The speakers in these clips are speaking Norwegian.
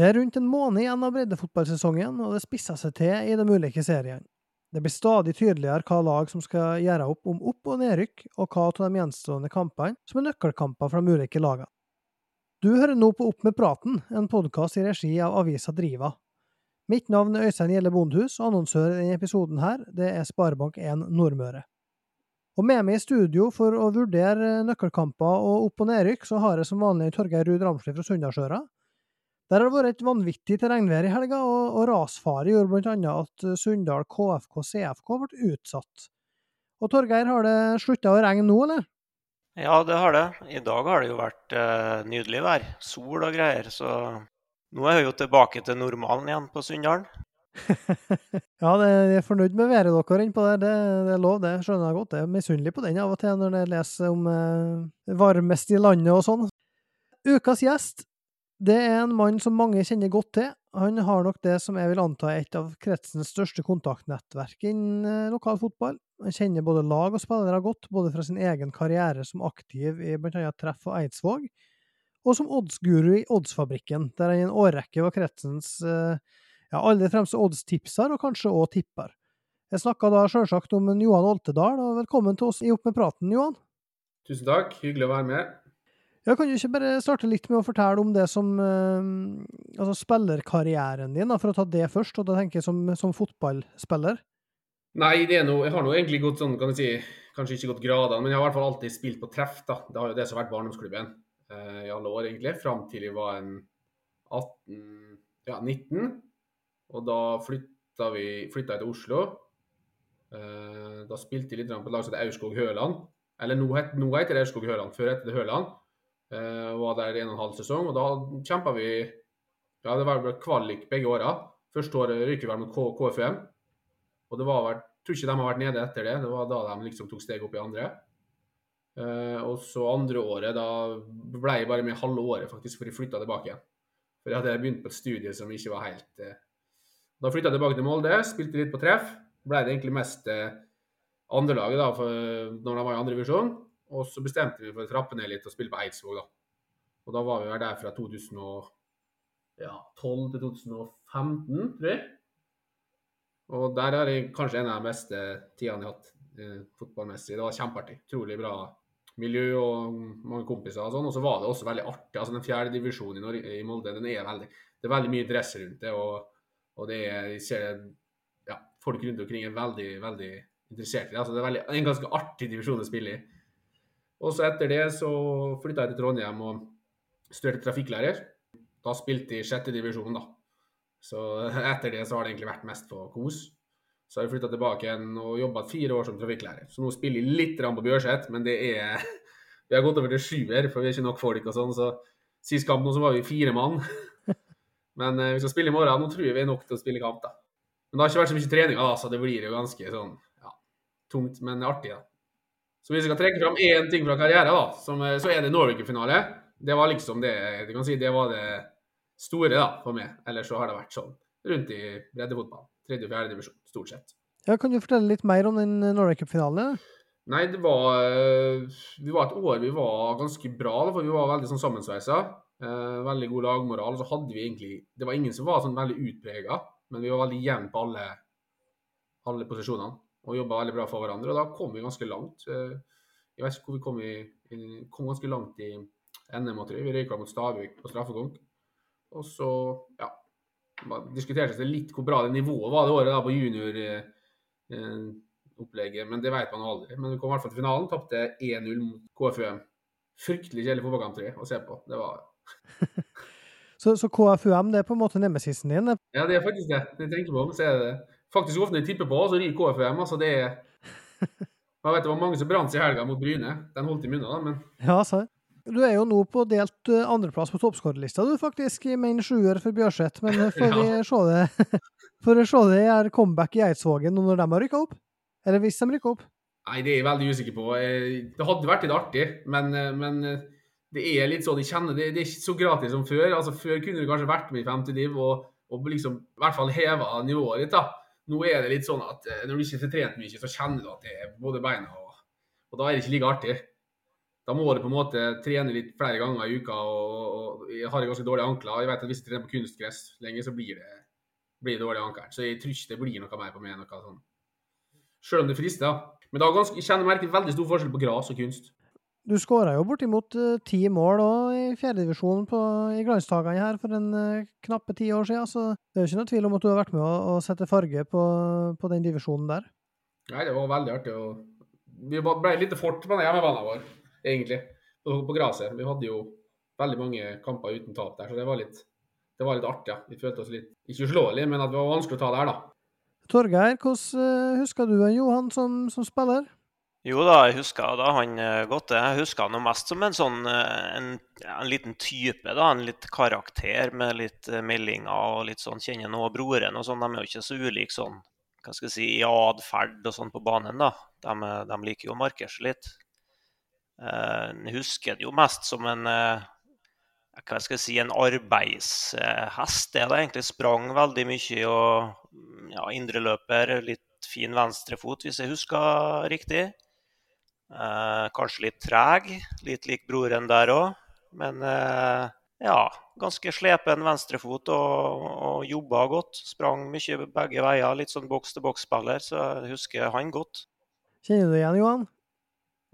Det er rundt en måned igjen av breddefotballsesongen, og det spisser seg til i de ulike seriene. Det blir stadig tydeligere hva lag som skal gjøre opp om opp- og nedrykk, og hva av de gjenstående kampene som er nøkkelkamper for de ulike lagene. Du hører nå på Opp med praten, en podkast i regi av avisa Driva. Mitt navn er Øystein Gjelle Bondhus, og annonsør i denne episoden her, det er Sparebank1 Nordmøre. Og med meg i studio for å vurdere nøkkelkamper og opp- og nedrykk, så har jeg som vanlig Torgeir Ruud Ramsli fra Sunndalsøra. Der har det vært et vanvittig terrengvær i helga, og, og rasfare gjorde annet at Sunndal KFK CFK ble utsatt. Og Torgeir, har det slutta å regne nå, eller? Ja, det har det. I dag har det jo vært eh, nydelig vær. Sol og greier. Så nå er vi jo tilbake til normalen igjen på Sunndalen. ja, det er fornøyd med været dere innpå der. Det, det er lov, det. Skjønner jeg godt. Jeg er misunnelig på den av og til når jeg leser om eh, varmest i landet og sånn. Ukas gjest det er en mann som mange kjenner godt til. Han har nok det som jeg vil anta er et av kretsens største kontaktnettverk innen eh, lokal fotball. Han kjenner både lag og spillere godt, både fra sin egen karriere som aktiv i bl.a. Treff og Eidsvåg, og som oddsguru i Oddsfabrikken, der han i en årrekke var kretsens eh, ja, aller fremste oddstipser, og kanskje òg tipper. Jeg snakka da sjølsagt om Johan Oltedal, og velkommen til oss i Opp med praten, Johan. Tusen takk, hyggelig å være med. Ja, Kan du ikke bare starte litt med å fortelle om det som uh, Altså spillerkarrieren din, da, for å ta det først, og da tenker jeg som, som fotballspiller? Nei, noe, jeg har nå egentlig gått sånn, kan jeg si, kanskje ikke gått gradene, men jeg har i hvert fall alltid spilt på treff. da. Det har jo det som har vært barndomsklubben eh, i alle år, egentlig. Fram til jeg var en 18, ja, 19. Og da flytta, vi, flytta jeg til Oslo. Eh, da spilte jeg litt på et lag som heter Aurskog Høland. Eller nå, het, nå heter det Aurskog Høland, før het det Høland. Uh, var der en og en halv sesong, og da kjempa vi Ja, det var kvalik begge åra. Første året ryker vi vel mot KFUM. Og det var vel Tror ikke de har vært nede etter det. Det var da de liksom tok steg opp i andre. Uh, og så andre året, da ble jeg bare med halve året, faktisk, for jeg flytta tilbake igjen. For jeg hadde begynt på et studie som ikke var helt uh... Da flytta jeg tilbake til Molde, spilte litt på treff. Ble det egentlig mest uh, andrelaget da, for, når de var i andre divisjon. Og så bestemte vi for å trappe ned litt og spille på Eidsvåg, da. Og da var vi der fra 2012 til 2015, tror jeg. Og der er jeg kanskje en av de beste tidene jeg har hatt eh, fotballmessig. Det var kjempeartig. Utrolig bra miljø og mange kompiser og sånn. Og så var det også veldig artig. Altså Den fjerde divisjonen i, i, Molde, den er veldig Det er veldig mye dress rundt det. Og, og det er, jeg ser ja, folk rundt omkring er veldig, veldig interessert i det. Altså, det er veldig, en ganske artig divisjon å spille i. Og så etter det så flytta jeg til Trondheim og studerte trafikklærer. Da spilte jeg i sjette divisjon, da. Så etter det så har det egentlig vært mest på kos. Så har jeg flytta tilbake igjen og jobba fire år som trafikklærer. Så nå spiller jeg litt på Bjørset, men det er Vi har gått over til sjuer, for vi er ikke nok folk og sånn. Så sist kamp nå så var vi fire mann. Men eh, vi skal spille i morgen. Nå tror jeg vi er nok til å spille kamp, da. Men det har ikke vært så mye treninger, da, så det blir jo ganske sånn ja, tungt, men artig, da. Så hvis jeg skal trekke fram én ting fra karrieren, da, som, så er det Norway-finale. Det var liksom det du kan si, det var det store da, for meg. Ellers så har det vært sånn rundt i breddefotball. Tredje og fjerde divisjon, stort sett. Ja, Kan du fortelle litt mer om den Norway Cup-finalen? Nei, det var Vi var et år vi var ganske bra, for vi var veldig sånn sammensveisa. Eh, veldig god lagmoral. Så hadde vi egentlig Det var ingen som var sånn veldig utprega, men vi var veldig jevne på alle, alle posisjonene. Og jobba veldig bra for hverandre. Og da kom vi ganske langt. Jeg vet ikke hvor vi kom i kom ganske langt i NM, tror jeg. Vi røyka mot Stavik på straffekonk. Og så, ja diskuterte seg litt hvor bra det nivået var det året da på junioropplegget, men det vet man aldri. Men vi kom i hvert fall til finalen, tapte 1-0 mot KFUM. Fryktelig kjedelig fotballkamp å se på. Det var så, så, KFUM det er på en måte nemesisen din? Ja, det er faktisk det. Når jeg tenker på det, så er det faktisk ofte når de tipper på, så ryker KFUM. altså det er jeg vet Det var mange som brant seg i helga mot Bryne. Den holdt i munnen da, men Ja, sant. Du er jo nå på delt andreplass på toppskårerlista, du faktisk, med en sjuer for Bjørseth. Men får vi se det Får vi se det er comeback i Eidsvågen når de har rykka opp? Eller hvis de rykker opp? Nei, det er jeg veldig usikker på. Det hadde vært litt artig, men, men det er litt sånn, jeg kjenner det, det er ikke så gratis som før. Altså, Før kunne du kanskje vært med i femte div og, og liksom, i hvert fall heva nivået ditt. da. Nå er det litt sånn at når du ikke får trent mye, så kjenner du at det er både beina og Og da er det ikke like artig. Da må du på en måte trene litt flere ganger i uka. og, og Jeg har ganske dårlige ankler. Jeg vet at Hvis jeg trener på kunstgress lenge, så blir det, blir det dårlig ankel. Så jeg tror ikke det blir noe mer på meg. noe sånn. Selv om det frister. Men da ganske, jeg kjenner merker veldig stor forskjell på gras og kunst. Du skåra jo bortimot uh, ti mål òg i fjerdedivisjon i glansdagene her for en uh, knappe ti år siden, så det er jo ikke noe tvil om at du har vært med å, å sette farge på, på, den divisjonen der. Nei, det var veldig artig. Vi ble litt fort på den hjemmebanen vår, egentlig, på, på gresset. Vi hadde jo veldig mange kamper uten tap der, så det var litt, det var litt artig. Ja. Vi følte oss litt ikke uslåelige, men at det var vanskelig å ta der, da. Torgeir, hvordan uh, husker du Johan som, som spiller? Jo da, jeg husker da han eh, godt. Jeg husker han mest som en sånn eh, en, en, liten type. da, En litt karakter med litt eh, meldinger og litt sånn. Kjenner nå broren og sånn. De er jo ikke så ulike sånn hva skal jeg si, i atferd og sånn på banen. da. De, de liker jo å markere seg litt. Jeg husker det jo mest som en hva skal jeg si, en arbeidshest. Det da egentlig sprang veldig mye og ja, indreløper, litt fin venstrefot, hvis jeg husker riktig. Eh, kanskje litt treg, litt lik broren der òg. Men eh, ja, ganske slepen venstrefot og, og jobba godt. Sprang mye begge veier. Litt sånn boks-til-boks-spiller, så jeg husker han godt. Kjenner du igjen, Johan?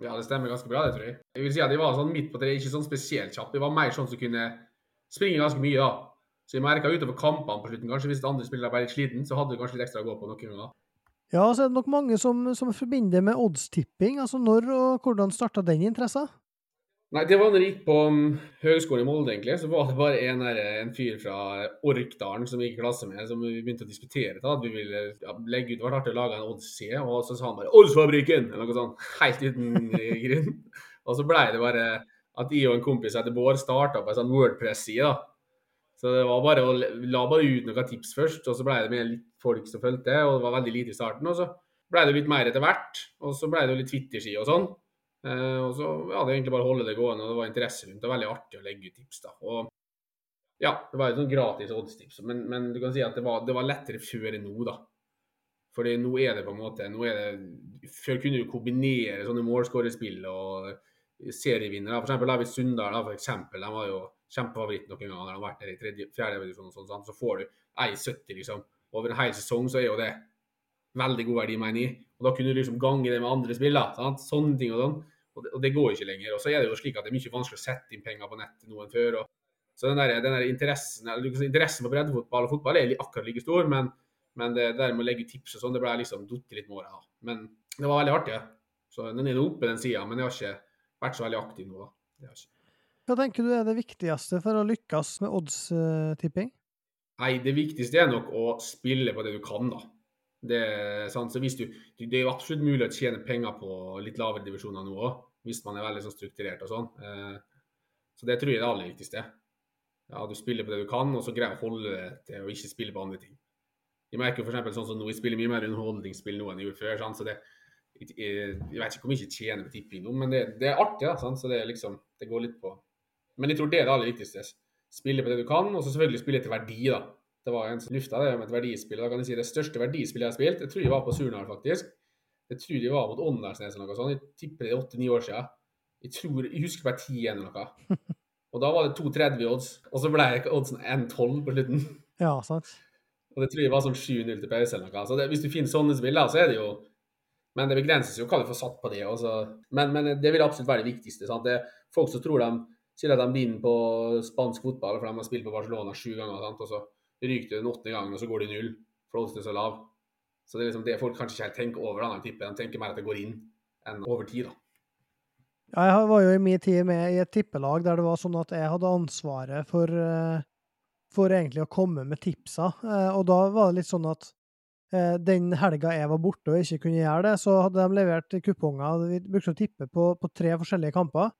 Ja, det stemmer ganske bra, det tror jeg. Jeg vil si at De var sånn midt på treet, ikke sånn spesielt kjapp. De var mer sånn som kunne springe ganske mye. da. Så jeg merka utover kampene på slutten, kanskje hvis andre spillere ble litt sliten, så hadde du kanskje litt ekstra å gå på noen ganger. Ja, så er det nok mange som, som forbinder med oddstipping. Altså når og hvordan starta den interessen? Nei, det var når jeg gikk på um, Høgskolen i Molde, egentlig. Så var det bare en, der, en fyr fra Orkdalen som vi gikk i klasse med, som vi begynte å diskutere. Da, at vi ville ja, legge ut, Det var artig å lage en oddsside, og så sa han bare 'Oddsfabrikken!' eller noe sånt. Helt uten grunn. og så blei det bare at jeg og en kompis etter Bård starta på en sånn Wordpress-side. Så det var bare å la bare ut noen tips først, og så ble det med litt folk som fulgte, og det var veldig lite i starten. Og så ble det litt mer etter hvert, og så ble det jo litt Twitter-ski og sånn. Eh, og så ja, det egentlig bare å holde det gående, og det var interesse rundt det. Veldig artig å legge ut tips, da. Og ja, det var jo sånn gratis oddstips, men, men, du kan si at det var, det var lettere før enn nå, da. Fordi nå er det på en måte nå er det, Før kunne du kombinere sånne målskårerspill og serievinnere. For eksempel David Sundal, for eksempel, de var jo kjempefavoritt noen ganger når han har vært der i tredje, fjerde divisjon. og sånn, Så får du 1,70 liksom. Over en hel sesong så er jo det veldig god verdi, mener jeg. Og da kunne du liksom gange det med andre spillere. Sant? Sånne ting og sånn. Og det, og det, går ikke lenger. Og så er det jo slik at det er mye vanskelig å sette inn penger på nettet nå enn før. Og, så den der, den der interessen, interessen for breddefotball og fotball er akkurat like stor, men, men det der med å legge tips og sånn, det ble liksom datt litt med åra. Men det var veldig artig. Så den er oppe, den sida, men jeg har ikke vært så veldig aktiv nå. da. Hva tenker du er det viktigste for å lykkes med oddstipping? Nei, det viktigste er nok å spille på det du kan, da. Det, du, det er jo absolutt mulig å tjene penger på litt lavere divisjoner nå òg, hvis man er veldig sånn strukturert og sånn. Eh, så det tror jeg er det aller viktigste. Ja, Du spiller på det du kan, og så greier å holde det til å ikke spille på andre ting. Jeg merker jo f.eks. sånn som nå, jeg spiller mye mer underholdningsspill nå enn jeg gjorde før. Sant? så det, jeg, jeg, vet ikke hvor mye jeg tjener på tipping nå, men det, det er artig. Da, så det, liksom, det går litt på men jeg tror det er det aller viktigste. Spille på det du kan, og så selvfølgelig spille til verdi, da. Det var en som lufta det med et verdispill. Da kan jeg si Det største verdispillet jeg har spilt, jeg tror jeg var på Surnadal, faktisk. Jeg tror jeg var mot Åndalsnes eller noe sånt. Jeg tipper det er åtte-ni år siden. Jeg, tror, jeg husker bare ti eller noe. Og da var det 2,30 odds, og så ble oddsen 1,12 på slutten. Ja, sant. Og det tror jeg var sånn 7-0 til pause eller noe. Så det, hvis du finner sånne spill, så er det jo Men det begrenses jo hva du får satt på det. Men, men det vil absolutt være det viktigste. Sant? Det er folk som tror de at de vinner på spansk fotball, for de har spilt på Barcelona sju ganger. Sant? Og så ryker du den åttende gangen, og så går de null. For oddsen er så lav. Så det er liksom det folk kanskje ikke helt tenker over. De tenker mer at det går inn enn over tid. da. Jeg var jo i min tid med i et tippelag der det var sånn at jeg hadde ansvaret for, eh, for egentlig å komme med tipsa. Eh, og da var det litt sånn at eh, den helga jeg var borte og ikke kunne gjøre det, så hadde de levert kuponger. Vi brukte å tippe på, på tre forskjellige kamper.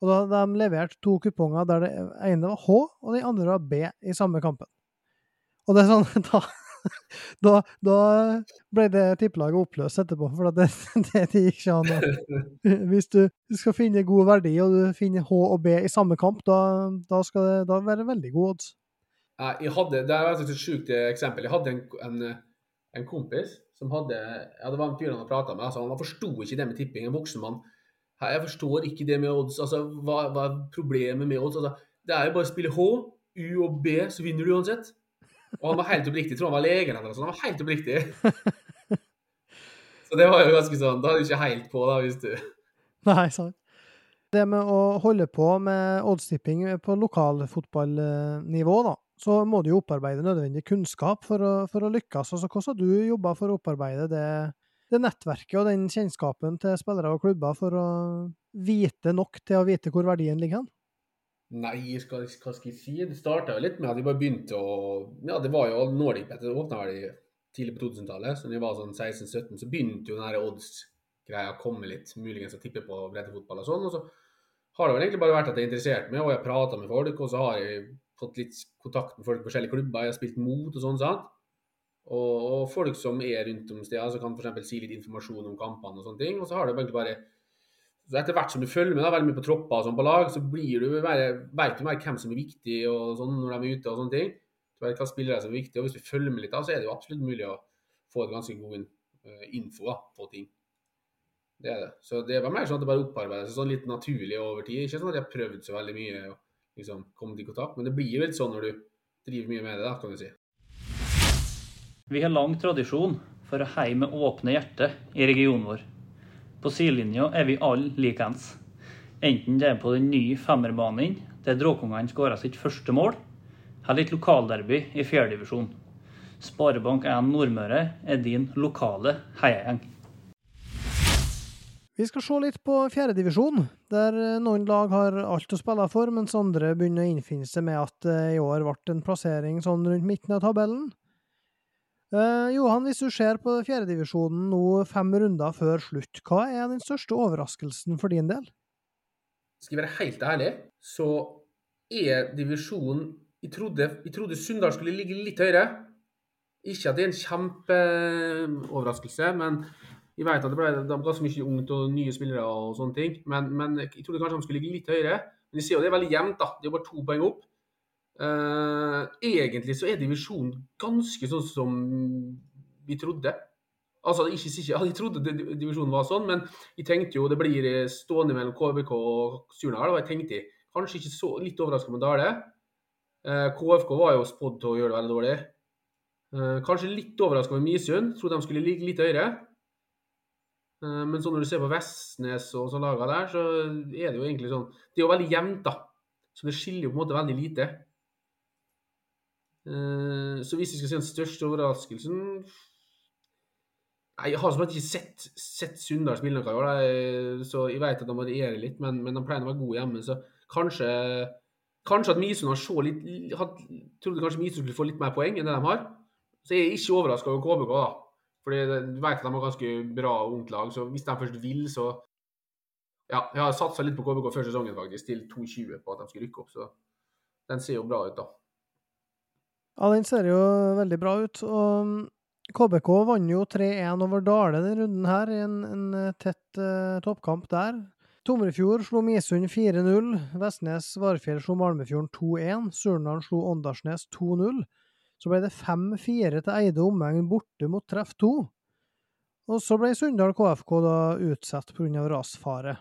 Og da hadde de levert to kuponger der det ene var H, og den andre var B i samme kampen. Og det er sånn Da, da, da ble det tippelaget oppløst etterpå, for det, det, gikk ikke an. Hvis du skal finne god verdi, og du finner H og B i samme kamp, da, da skal det da være veldig god odds. Jeg hadde, det er et sjukt eksempel. Jeg hadde en, en, en, kompis som hadde ja, Det var en fyr han prata med. Altså, han forsto ikke det med tipping. En voksen mann Jeg forstår ikke det med odds. Altså, hva, hva er problemet med odds? Altså, det er jo bare å spille H, U og B, så vinner du uansett. Og han var helt oppriktig. Jeg tror han var legen eller noe sånt. Han var helt oppriktig. Så det var jo ganske sånn Da er du ikke helt på, da, hvis du Nei, sant. Det med å holde på med oddstipping på lokalfotballnivå, da, så må du jo opparbeide nødvendig kunnskap for å, for å lykkes. Altså, hvordan har du jobba for å opparbeide det, det nettverket og den kjennskapen til spillere og klubber for å vite nok til å vite hvor verdien ligger hen? Nei, skal, hva skal jeg si? Det starta litt med at vi bare begynte å Ja, det var jo Nordic Bet. Det åpna vel tidlig på 2000-tallet. Så da jeg var sånn 16-17, så begynte jo den odds-greia å komme litt. Muligens å tippe på breddefotball og sånn. Og så har det vel egentlig bare vært at jeg er interessert meg, og jeg har prata med folk. Og så har jeg fått litt kontakt med folk i forskjellige klubber. Jeg har spilt mot og sånn, sant. Og, og folk som er rundt om steder, som kan f.eks. si litt informasjon om kampene og sånne ting. Og så har det egentlig bare så etter hvert som du følger med da, veldig mye på tropper og sånn på lag, så blir du mer, vet du mer hvem som er viktig og sånn når de er ute og sånne ting. Du vet hva spillere som er viktige, og Hvis du følger med litt, da, så er det jo absolutt mulig å få et ganske god uh, info da, på ting. Det er det. Så det var mer sånn at det bare opparbeider seg sånn litt naturlig over tid. Ikke sånn at jeg har prøvd så veldig mye å liksom, komme til kontakt, men det blir jo litt sånn når du driver mye med det, da, kan du si. Vi har lang tradisjon for å heie med åpne hjerte i regionen vår. På sidelinja er vi alle likeens. Enten det er på den nye femmerbanen der Dråkungene skåra sitt første mål, eller et lokalderby i fjerdedivisjon. Sparebank1 Nordmøre er din lokale heiagjeng. Vi skal se litt på fjerdedivisjon, der noen lag har alt å spille for, mens andre begynner å innfinne seg med at det i år ble en plassering sånn rundt midten av tabellen. Uh, Johan, hvis du ser på fjerdedivisjonen nå fem runder før slutt, hva er den største overraskelsen for din del? Skal jeg være helt ærlig, så er divisjonen Jeg trodde, jeg trodde Sunndal skulle ligge litt høyere. Ikke at det er en kjempeoverraskelse, men jeg vet at det ble, ganske mye ungt og nye spillere og sånne ting. Men, men jeg trodde kanskje de skulle ligge litt høyere. Men jeg ser jo det er veldig jevnt, da. Det er bare to poeng opp. Uh, egentlig så er divisjonen ganske sånn som vi trodde. Altså, ikke, ikke, Jeg trodde divisjonen var sånn, men jeg tenkte jo det blir stående mellom KBK og Surnadal. Og jeg tenkte kanskje ikke så litt overraska med Dale. Uh, KFK var jo spådd til å gjøre det veldig dårlig. Uh, kanskje litt overraska med Misund. Trodde de skulle ligge litt høyere. men så når du ser på Vestnes og sånn laga der, så er det jo egentlig sånn Det er jo veldig jevnt, da. Så det skiller jo på en måte veldig lite. Eh, så hvis jeg skal si den største overraskelsen Jeg har som sagt ikke sett, sett Sunndal spille noe i år, så jeg vet at de varierer litt, men, men de pleier å være gode hjemme. Så kanskje, kanskje at Misund har så litt had, Trodde kanskje Misund skulle få litt mer poeng enn det de har. Så jeg er ikke overraska over KBK, da. Fordi du vet at de har ganske bra ungt lag, så hvis de først vil, så Ja, jeg har satsa litt på KBK før sesongen, faktisk, til 2,20 på at de skal rykke opp, så den ser jo bra ut, da. Ja, den ser jo veldig bra ut. og KBK vant jo 3-1 over Dale denne runden her, i en, en eh, tett uh, toppkamp der. Tomrefjord slo Misund 4-0. Vestnes Varfjell slo Malmefjorden 2-1. Surnadal slo Åndalsnes 2-0. Så ble det 5-4 til Eide omegn borte mot treff 2. Og så ble Sunndal KFK da utsatt pga. rasfare.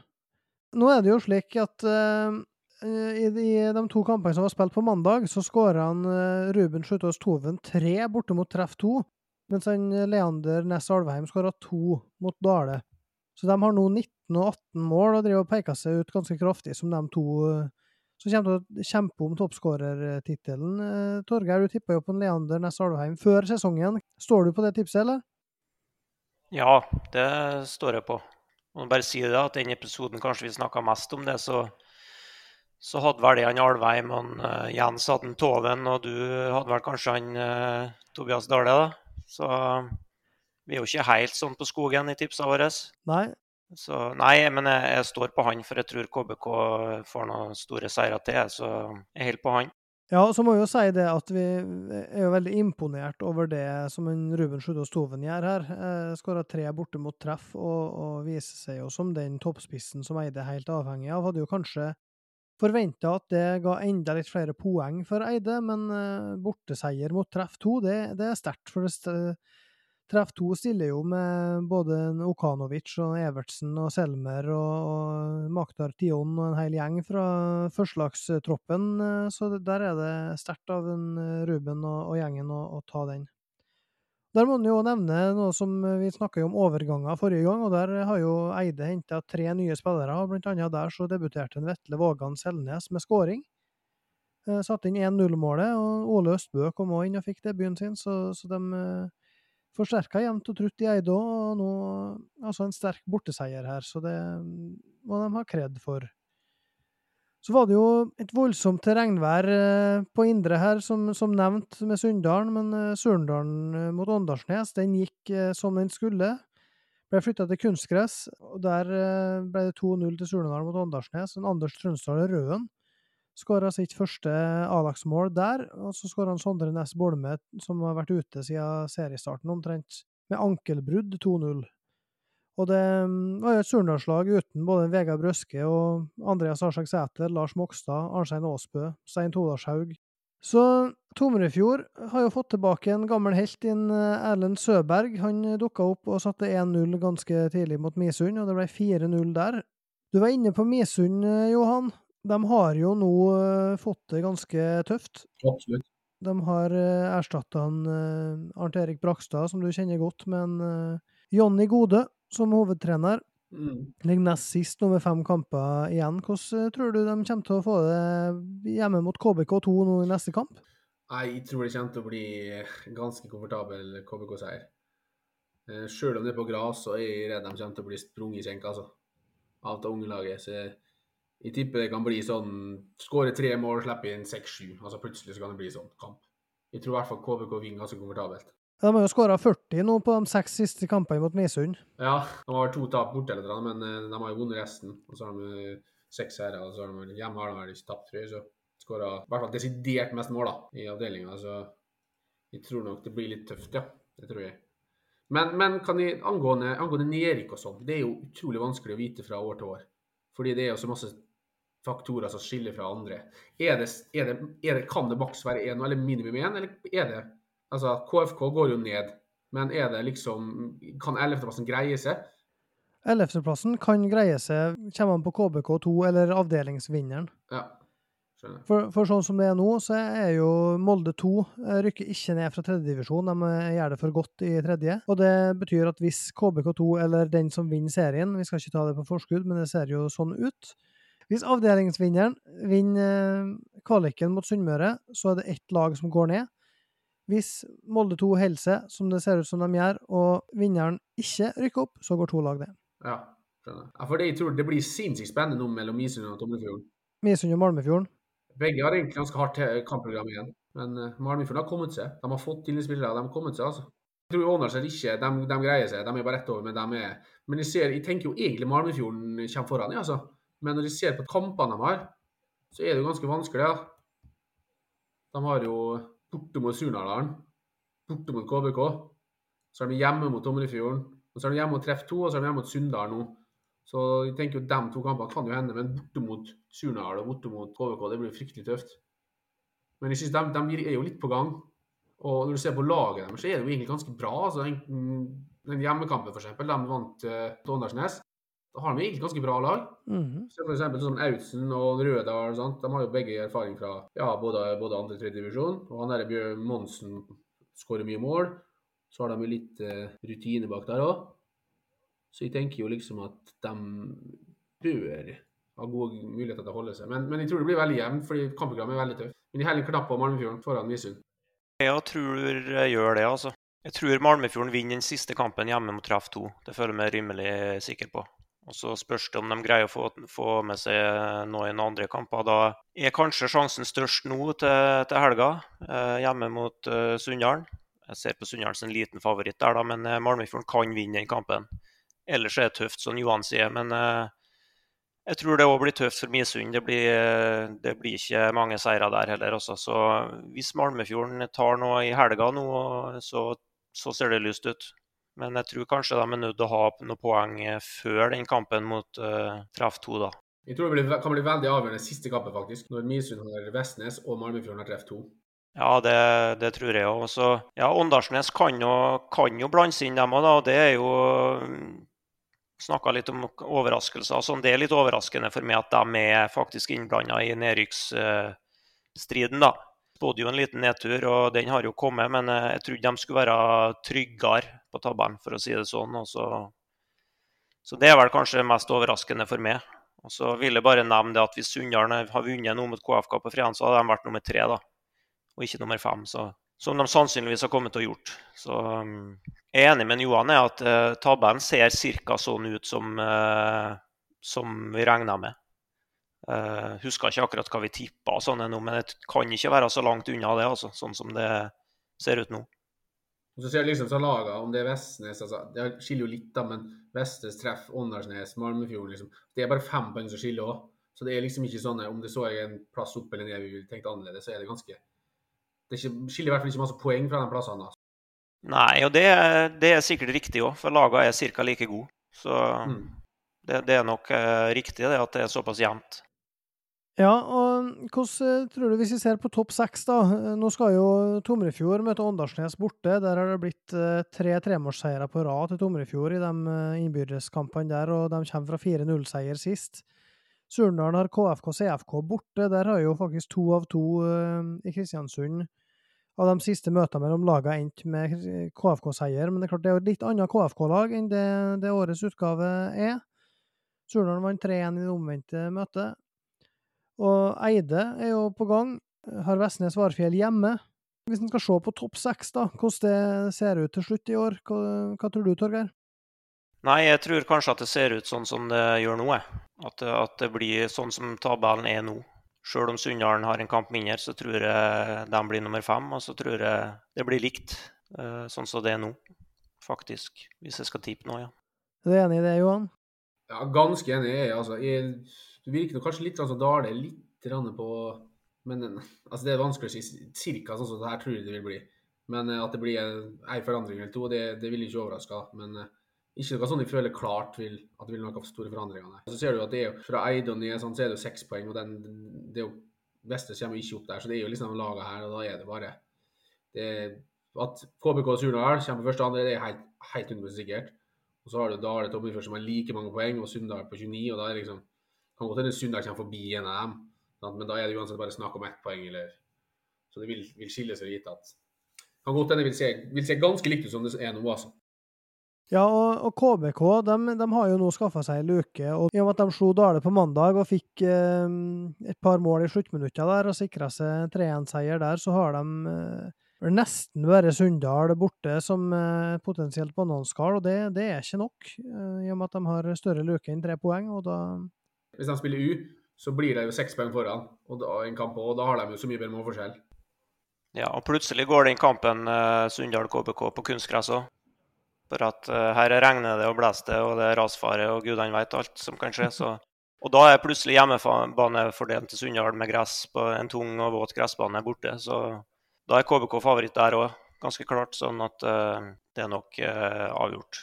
Nå er det jo slik at uh, I de, de, to kampene som var spilt på mandag, så skåra han uh, Ruben Skjøtås Toven tre borte mot treff to, mens han eh, Leander Næss Alvheim skåra to mot Dale. Så de har nå 19 og 18 mål og driver og peker seg ut ganske kraftig som de to som kommer til å kjempe om toppskårertittelen. Torgeir, du tippa jo på en Leander Næss Alvheim før sesongen. Står du på det tipset, eller? Ja, det står jeg på. Og bare si det at den episoden kanskje vi snakka mest om det, så så hadde vel det han Alveim og uh, Jens hadde en Toven, og du hadde vel kanskje han uh, Tobias Dale, da. Så vi er jo ikke helt sånn på skogen i tipsa våre. Nei. Så nei, men jeg, jeg, står på han, for jeg tror KBK får noen store seire til. Så jeg holder på han. Ja, så må jeg jo si det at vi er jo veldig imponert over det som en Ruben Sjudås Toven gjør her. Eh, Skåra tre borte mot treff og, og, viser seg jo som den toppspissen som Eide er helt avhengig av. Hadde jo kanskje Forventa at det ga enda litt flere poeng for Eide, men uh, borteseier mot treff to, det, det, er sterkt. For Treff 2 stiller jo med både Okanovic og Evertsen og Selmer og, og Maktar Tion og en hel gjeng fra førstelagstroppen, eh, så der er det sterkt av en eh, Ruben og, og gjengen å, å, ta den. Der må en jo nevne noe som vi snakka om overganger forrige gang, og der har jo Eide henta tre nye spillere. Blant annet der så debuterte en Vetle Vågan Selnes med skåring. Eh, satte inn 1-0-målet, og Ole Østbø kom òg inn og fikk debuten sin, så, så de forsterka jevnt og trutt i Eide òg, og nå altså en sterk borteseier her, så det må de ha kred for. Så var det jo et voldsomt regnvær eh, på Indre her, som, som nevnt, med Sunndalen, men eh, Surndalen eh, mot Åndalsnes, den gikk som den skulle. Ble flytta til kunstgress, og der ble det 2-0 til Surndalen mot Åndalsnes. Anders Trønsdal Røen Skåra sitt første A-lagsmål der, og så skåra Sondre Næss Bolme, som har vært ute siden seriestarten omtrent, med ankelbrudd 2-0. Og det mm, var jo et surnadalslag uten både Vegard Brøske og Andreas Arsak Sæter, Lars Mokstad, Arnstein Aasbø, Stein Todalshaug. Så Tomrefjord har jo fått tilbake en gammel helt, inn Erlend Søberg. Han dukka opp og satte 1-0 ganske tidlig mot Misund, og det ble 4-0 der. Du var inne på Misund, Johan de har jo nå uh, fått det ganske tøft. Absolutt. De har erstatta Arnt Erik Brakstad, som du kjenner godt, med en Jonny Gode som hovedtrener. Mm. Ligger nest sist nå med fem kamper igjen. Hvordan tror du de kommer til å få det hjemme mot KBK2 nå i neste kamp? Nei, Jeg tror det kommer til å bli ganske komfortabel KBK-seier. Selv om det er på gress, så er jeg redd de kommer til å bli sprunget i senk altså. av det unge laget. Så jeg tipper det kan bli sånn Skåre tre mål, slippe inn seks-sju. Altså plutselig så kan det bli sånn kamp. Jeg tror i hvert fall KBK vinner ganske komfortabelt. De har jo skåra 40 nå på de seks siste kampene mot Misund. Ja, de har to tap borte, eller men eh, de har jo vunnet resten. Og så har de eh, seks seire, og så har de hjemme har de vel ikke tapt, tror jeg. Så skåra i hvert fall desidert mest mål da, i avdelinga. Så jeg tror nok det blir litt tøft, ja. Det tror jeg. Men, men jeg, angående, angående nedrykk og sånn, det er jo utrolig vanskelig å vite fra år til år. Fordi det er jo så masse faktorer som skiller fra andre. Er det, er det, er det, kan det maks være én eller minimum én, eller er det Altså, KFK går jo ned, men er det liksom Kan 11.-plassen greie seg? 11.-plassen kan greie seg, kommer man på KBK2 eller avdelingsvinneren. Ja. For, for, sånn som det er nå, så er jo Molde 2 eh, rykker ikke ned fra tredjedivisjon. De eh, gjør det for godt i tredje. Og det betyr at hvis KBK2, eller den som vinner serien Vi skal ikke ta det på forskudd, men det ser jo sånn ut. Hvis avdelingsvinneren vinner eh, kvaliken mot Sunnmøre, så er det ett lag som går ned. Hvis Molde 2 holder seg, som det ser ut som de gjør, og vinneren ikke rykker opp, så går to lag ned. Ja, skjønner. Ja, for det, jeg tror det blir sinnssykt spennende nå mellom Misund og Tomrefjorden. Misund og Malmefjorden? Begge har egentlig ganske hardt kampprogram igjen. Men uh, Malmefjorden har kommet seg. De har fått til spillere, de har kommet seg, altså. Jeg tror Åndalsnes ikke de, de, greier seg, de er bare rett over, men de er Men jeg, ser, jeg tenker jo egentlig Malmefjorden kommer foran, jeg, altså. Men når jeg ser på kampene de har, så er det jo ganske vanskelig. Ja. De har jo borte mot Surnadalen, borte mot KBK. Så er de hjemme mot Tomrefjorden. Og så er de hjemme mot Treff 2, og så er de hjemme mot Sunndal nå. Så jeg tenker jo de to kampene kan jo hende, men borte mot Surnadal og borte mot KBK, det blir fryktelig tøft. Men jeg synes de, de, er jo litt på gang. Og når du ser på laget deres, så er det jo egentlig ganske bra. altså Den hjemmekampen, f.eks., de vant uh, Åndalsnes. Da har de egentlig ganske bra lag. Mm -hmm. Så for eksempel sånn Autsen og Rødal sant? de har jo begge erfaring fra ja, både, både andre og tredje divisjon. Og han der Bjørn Monsen skårer mye mål. Så har de jo litt uh, rutine bak der òg. Så jeg tenker jo liksom at de bør ha gode muligheter til å holde seg. Men, men jeg tror det blir veldig jevnt, fordi kampprogrammet er veldig tøft. Men de heller knapp på Malmefjorden foran Misund. Jeg tror jeg gjør det, altså. Jeg tror Malmefjorden vinner den siste kampen hjemme mot Treff 2. Det føler jeg meg rimelig sikker på. Og Så spørs det om de greier å få, få med seg noen andre kamper. Da er kanskje sjansen størst nå til, til helga, eh, hjemme mot eh, Sunndalen. Jeg ser på Sunndalen som en liten favoritt der, da, men eh, Malmöfjorden kan vinne den kampen. Ellers er det tøft, som Johan sier. Men eh, jeg tror det òg blir tøft for Misund. Det eh, det blir ikke mange seire der heller. Også. Så hvis Malmöfjorden tar noe i helga nå, så, så ser det lyst ut. Men jeg tror kanskje de er nødt til å ha noen poeng eh, før den kampen mot uh, Treff 2, da. Jeg tror det kan bli veldig avgjørende siste kampen, faktisk. Når Misund har Vestnes og Malmefjorden har Treff 2. Ja, det, det tror jeg òg. Ja, Åndalsnes kan jo, kan jo blandes inn, dem òg. Og det er jo Snakka litt om overraskelser. Sånn, det er litt overraskende for meg at de er faktisk innblanda i nedrykksstriden. da. Spådde jo en liten nedtur, og den har jo kommet. Men eh, jeg trodde de skulle være tryggere på tabellen, for å si det sånn. Så, så, det er vel kanskje mest overraskende for meg. Og så vil jeg bare nevne det at hvis Sunndal har vunnet noe mot KFK på fredag, så hadde de vært nummer tre, da. Og ikke nummer fem. Så som de sannsynligvis har kommet til å gjort. Så um, jeg er enig med Johan i at uh, tabellen ser ca. sånn ut som, uh, som vi regna med. Uh, husker ikke akkurat hva vi tippa, sånn men det kan ikke være så langt unna det, altså, sånn som det ser ut nå. Og så ser du liksom så laga, om det er Vestnes altså, Det skiller jo litt, da, men Vestnes treffer Åndalsnes, Malmefjorden liksom. Det er bare fem poeng som skiller òg. Så det er liksom ikke sånn om det så er en plass opp eller ned vi ville tenkt annerledes, så er det ganske det skiller i hvert fall ikke masse poeng fra de plassene. Altså. Nei, og det, det er sikkert riktig òg, for laga er ca. like gode. Så mm. det, det, er nok uh, riktig det at det er såpass jevnt. Ja, og hvordan tror du, hvis vi ser på topp seks, da Nå skal jo Tomrefjord møte Åndalsnes borte. Der har det blitt uh, tre tremålsseiere på rad til Tomrefjord i de innbyrdeskampene der, og de kommer fra 4-0-seier sist. Surndalen har KFK CFK borte. Der har jo faktisk to av to i Kristiansund av de siste møtene mellom lagene endt med KFK-seier. Men det er klart det er jo et litt annet KFK-lag enn det, det, årets utgave er. Surnadal vant 3-1 i det omvendte møtet. Og Eide er jo på gang. Har Vestnes Varfjell hjemme. Hvis en skal se på topp seks, da, hvordan det ser ut til slutt i år, hva, hva tror du, Torgeir? Nei, jeg tror kanskje at det ser ut sånn som det gjør nå. At, at det blir sånn som tabellen er nå. Sjøl om Sunndalen har en kamp mindre, så tror jeg de blir nummer fem. Og så tror jeg det blir likt, eh, sånn som det er nå, faktisk. Hvis jeg skal tippe nå, ja. Er du enig i det, Johan? Ja, ganske enig. Jeg, altså, jeg, du virker kanskje litt sånn som Dale, litt på Men altså, det er vanskelig å si cirka sånn som det her tror jeg det vil bli. Men eh, at det blir en forandring eller to, det, det vil ikke overraske. Men eh, ikke noe sånn jeg føler klart vil, at det vil noen store forandringer. Så ser du at det er jo fra Eid og ned så er det jo seks poeng, og den, det er jo Vestre kommer ikke opp der, så det er jo liksom laget her, og da er det bare det, At KBK og Surnadal kommer på første og andre, det er helt, helt 100 sikkert. Og så har du Dale Tommelfjord som har like mange poeng, og Sunndal på 29, og da er det liksom kan godt hende Sunndal kommer forbi en av dem, men da er det uansett bare snakk om ett poeng, eller Så det vil, vil skille seg litt at Kan godt hende vil vil se ganske likt ut som det er nå, altså. Ja, og, og KBK de, de, har jo nå skaffa seg ei luke. og I og med at de slo Dale på mandag og fikk eh, et par mål i sluttminutta der og sikra seg 3-1-seier der, så har de eh, nesten bare Sunndal borte som eh, potensielt bananskall. Og det, det, er ikke nok, eh, i og med at de har større luke enn tre poeng. og da... Hvis de spiller U, så blir det jo seks poeng foran og da, en kamp, og da har de jo så mye bedre målforskjell. Ja, og plutselig går den kampen eh, Sunndal-KBK på kunstgress òg. For at eh, her regner det og blåser det, og det er rasfare, og gudene vet alt som kan skje. Så. Og da er plutselig hjemmebanefordelen til Sunndal med gress på en tung og våt gressbane borte. Så da er KBK favoritt der òg, ganske klart. Sånn at eh, det er nok uh, avgjort.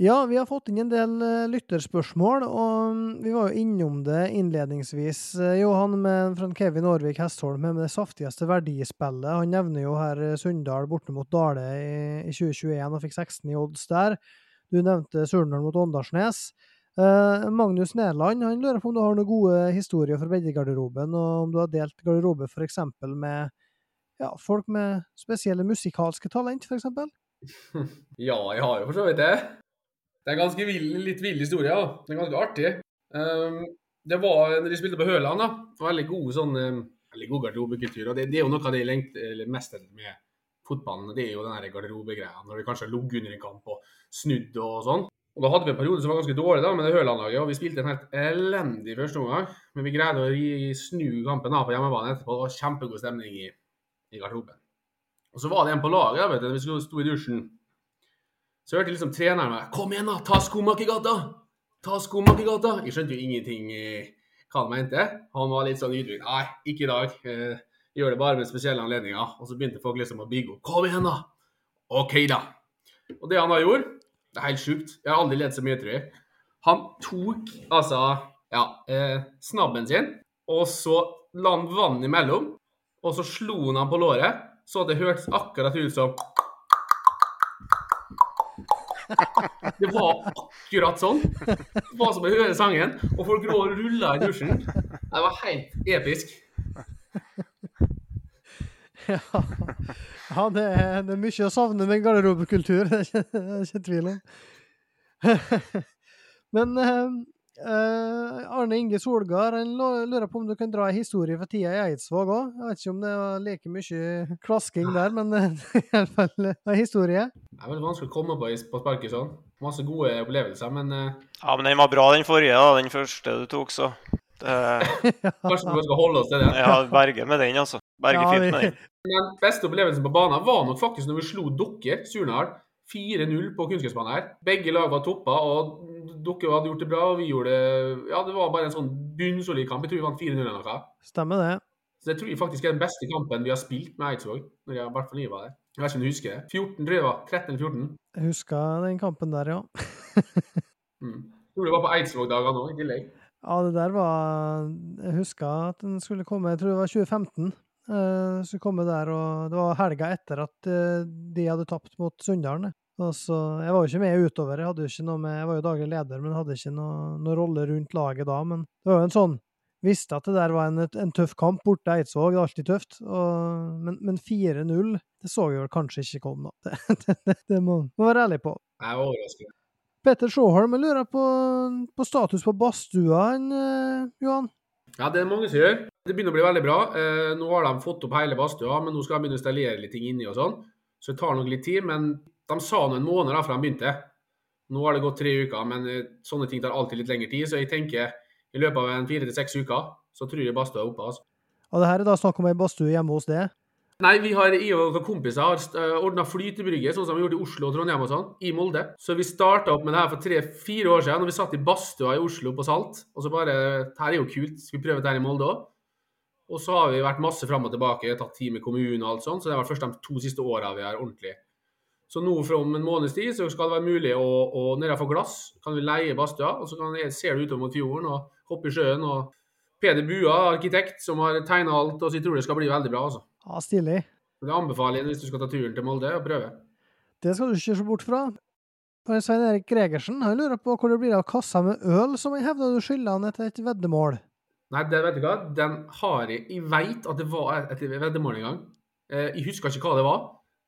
Ja, vi har fått inn en del uh, lytterspørsmål, og um, vi var jo innom det innledningsvis, uh, Johan, med fra Kevin Aarvik Hestholm med det saftigste verdispillet. Han nevner jo her uh, Sunndal borte mot Dale i, i, 2021 og fikk 16 i odds der. Du nevnte Surnadal mot Åndalsnes. Magnus Nederland han lurer på om du har noen gode historier fra breddegarderoben, og om du har delt garderobe f.eks. med ja, folk med spesielle musikalske talent, f.eks.? Ja, jeg har jo for så vidt det. Det er en ganske vild, litt vill historie. Ja. Det er ganske artig. Um, det var når de spilte på Høland, da. Veldig god sånn um, veldig god garderobekultur. og det, det, er jo noe av det jeg lengter mest etter med fotballen. Det er jo den garderobegreia. Når de kanskje har ligget under en kamp og snudd og sånn. Og Da hadde vi en periode som var ganske dårlig da, med det Høland-laget. og Vi spilte en helt elendig første omgang. Men vi greide å snu kampen av på hjemmebane etterpå. Det var kjempegod stemning i, i garderoben. Og Så var det en på laget da, vet du, vi sto i dusjen. Så hørte liksom treneren meg 'Kom igjen, da! Ta Skomakergata!' Ta Skomakergata! Jeg skjønte jo ingenting eh, hva han mente. Han var litt sånn ydmyk. 'Nei, ikke i dag. Jeg gjør det bare med spesielle anledninger.' Og så begynte folk liksom å bygge opp. 'Kom igjen, da!' OK, da. Og det han da gjorde, Det er helt sjukt. Jeg har aldri ledd så mye, tror jeg. Han tok altså ja, eh, snabben sin, og så la han vann imellom, og så slo han han på låret, så det hørtes akkurat ut som Det var akkurat sånn. Det var som å høre sangen, og folk lå og rulla i dusjen. Det var helt episk. Ja, ja det, er, det er mye å savne med garderobekultur, det er ikke, det er ikke tvil om. Men eh, eh, Arne Inge Solgard han lurer på om du kan dra en historie fra tida i Eidsvåg òg. Jeg vet ikke om det var like mye klasking der, men eh, i hvert fall en historie. Det er veldig vanskelig å komme på på sparket sånn. Masse gode opplevelser, men uh... Ja, men den var bra, den forrige. da, Den første du tok, så. Det, kanskje vi skal holde oss til den? ja, berge med den, altså. Berge Ja, fint med den. Den beste opplevelsen på banen var nok faktisk når vi slo dere, Surnadal, 4-0 på kunstgressbanen her. Begge lag var toppa, og dere hadde gjort det bra, og vi gjorde det Ja, det var bare en sånn bunnsolid kamp. Jeg tror vi vant 4-0 eller noe. Stemmer det. Så det tror jeg faktisk er den beste kampen vi har spilt med Eidsvåg. Når jeg, har vært jeg var der. Jeg vet ikke om du husker det. 14, tror jeg det var. 13 eller 14. Jeg husker den kampen der, ja. Mm. Jeg tror det var på Eidsvåg-dagene òg, i tillegg. Ja, det der var Jeg husker at den skulle komme, jeg tror det var 2015. Uh, skulle komme der, og det var helga etter at eh, de hadde tapt mot Sunndalen. Det. Og så, Jeg var jo ikke med utover, jeg hadde jo ikke noe med, jeg var jo daglig leder, men hadde ikke noe, noe rolle rundt laget da. Men det var jo en sånn Visste at det der var en, en tøff kamp borte i Eidsvåg, det er alltid tøft. Og, men men 4-0, det så jeg vel kanskje ikke komme, da. Det, det, det må man være ærlig på. Jeg er overrasket. Petter Sjåholm jeg lurer på, på status på badstua, eh, Johan? Ja, det er mange som gjør. Det begynner å bli veldig bra. Eh, nå har de fått opp hele badstua, men nå skal de begynne å installere litt ting inni og sånn. Så det tar nok litt tid. Men de sa nå en måned da fra de begynte. Nå har det gått tre uker, men eh, sånne ting tar alltid litt lengre tid. Så jeg tenker i løpet av en fire til seks uker, så tror jeg badstua er oppe. altså. Og det her er da snakk om ei badstue hjemme hos deg? Nei, vi har, jeg og noen kompiser har ordna flytebrygge, sånn som vi gjorde i Oslo og Trondheim og sånn, i Molde. Så vi starta opp med det her for tre-fire år siden, når vi satt i badstua i Oslo på Salt. Og så bare her er jo kult, skal vi prøve det her i Molde òg? Og så har vi vært masse fram og tilbake, tatt tid med kommunen og alt sånt, så det har vært først de to siste åra vi har ordentlig. Så nå fra om en måneds tid så skal det være mulig å, å nedenfor glass kan vi leie badstua, og så kan jeg, ser du utover mot fjorden og hoppe i sjøen. og Peder Bua, arkitekt, som har tegna alt, og så jeg tror det skal bli veldig bra. altså. Ja, stilig. Det anbefaler jeg hvis du skal ta turen til Molde og prøve. Det skal du ikke se bort fra. Svein Erik Gregersen han lurer på hvor det blir av kassa med øl som han hevder du skylder han etter et veddemål. Nei, det vet du hva, den har jeg Jeg veit at det var et veddemål en gang. Eh, Jeg husker ikke hva det var,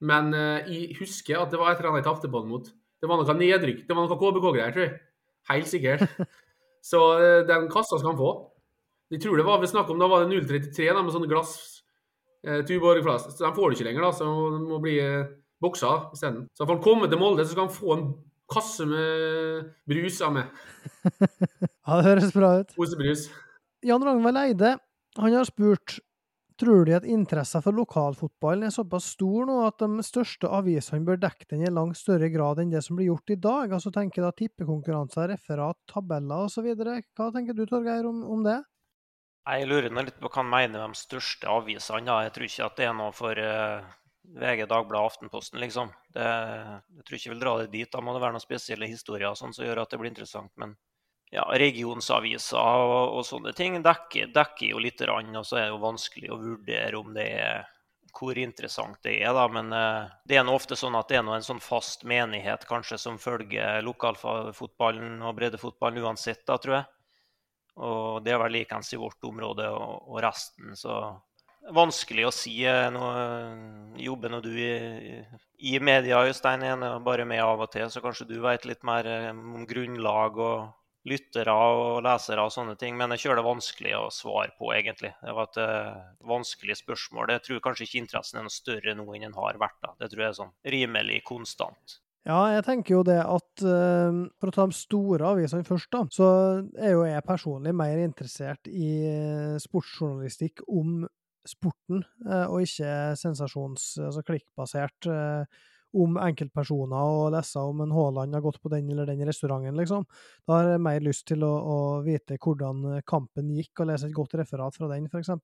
men eh, jeg husker at det var et eller annet jeg tapte den mot. Det var noe nedrykk. Det var noe KBK-greier, tror jeg. Helt sikkert. Så eh, den kassa skal han få. Jeg tror det var vi snakk om, da var det 033 da, med sånne glass eh, Tuborg-glass. Så den får du ikke lenger, da, så den må bli eh, boksa isteden. Så får han komme til Molde, så skal han få en kasse med brus av meg. Ja, det høres bra ut. Osebrus. Jan Ragnvald Eide han har spurt tror de at interessen for lokalfotballen er såpass stor nå at de største avisene bør dekke den i langt større grad enn det som blir gjort i dag? Altså tenker da tippekonkurranser, referat, tabeller osv. Hva tenker du, Torgeir, om, om det? Jeg lurer litt på hva han mener med de største avisene. Jeg tror ikke at det er noe for eh, VG, Dagbladet, Aftenposten, liksom. Det, jeg tror ikke jeg vil dra det dit. Da må det være noen spesielle historier sånn, som gjør at det blir interessant. Men ja, regionsaviser og, og sånne ting dekker, dekker jo litt, rann, og så er det jo vanskelig å vurdere om det er hvor interessant det er, da. Men eh, det er nå ofte sånn at det er en sånn fast menighet kanskje som følger lokalfotballen og breddefotballen uansett, da, tror jeg. Og det er vel likeens i vårt område og, og resten, så vanskelig å si. eh, Nå eh, jobber nå du i, i media, Øystein, bare med av og til, så kanskje du vet litt mer om grunnlag og lyttere og lesere og sånne ting. Men jeg kjører det vanskelig å svare på, egentlig. Det var et uh, vanskelig spørsmål. Jeg tror kanskje ikke interessen er noe større nå enn den har vært. da. Det tror jeg er sånn rimelig konstant. Ja, jeg tenker jo det at uh, for å ta de store avisene først, da, så er jo jeg personlig mer interessert i eh, sportsjournalistikk om sporten, uh, og ikke sensasjons-, altså klikkbasert eh, om enkeltpersoner og lese om en Haaland har gått på den eller den restauranten, liksom. Da har jeg mer lyst til å, å vite hvordan kampen gikk, og lese et godt referat fra den, f.eks.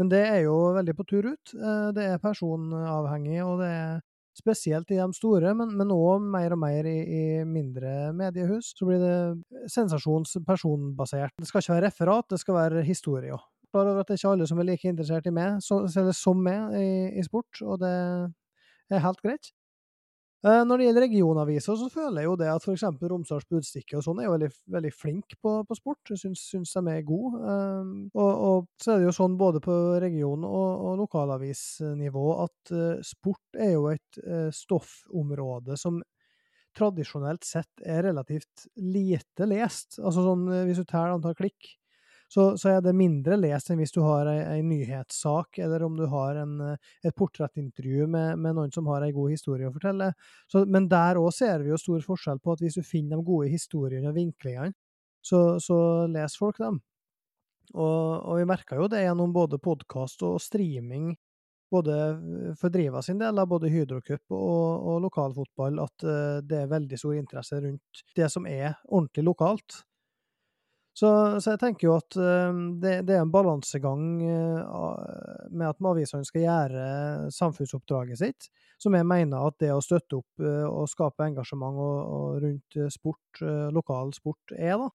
Men det er jo veldig på tur ut. Eh, Det er personavhengig, og det er spesielt i de store, men òg mer og mer i, i, mindre mediehus, så blir det sensasjons personbasert. Det skal ikke være referat, det skal være historie òg. Klar over at det er ikke alle som er like interessert i meg, så, som meg, i, i sport, og det er helt greit. Eh, når det gjelder regionaviser, så føler jeg jo det at f.eks. Romsdals Budstikke og sånn er jo veldig, veldig flink på, på, sport. Jeg syns, syns de er gode. Um, og, og, så er det jo sånn både på region- og, og lokalavisnivå at uh, sport er jo et stoffområde som tradisjonelt sett er relativt lite lest. Altså sånn hvis du teller antall klikk så, så, er det mindre lest enn hvis du har ei, nyhetssak, eller om du har en, eh, et portrettintervju med, med, noen som har ei god historie å fortelle. Så, men der òg ser vi jo stor forskjell på at hvis du finner de gode historiene og vinklingene, så, så leser folk dem. Og, og vi merka jo det gjennom både podkast og streaming, både for Driva sin del, av både Hydrocup og, og lokalfotball, at uh, det er veldig stor interesse rundt det som er ordentlig lokalt. Så, så, jeg tenker jo at uh, det, det, er en balansegang uh, med at avisene skal gjøre samfunnsoppdraget sitt, som jeg mener at det å støtte opp uh, og skape engasjement og, og rundt sport, lokal sport, er, da.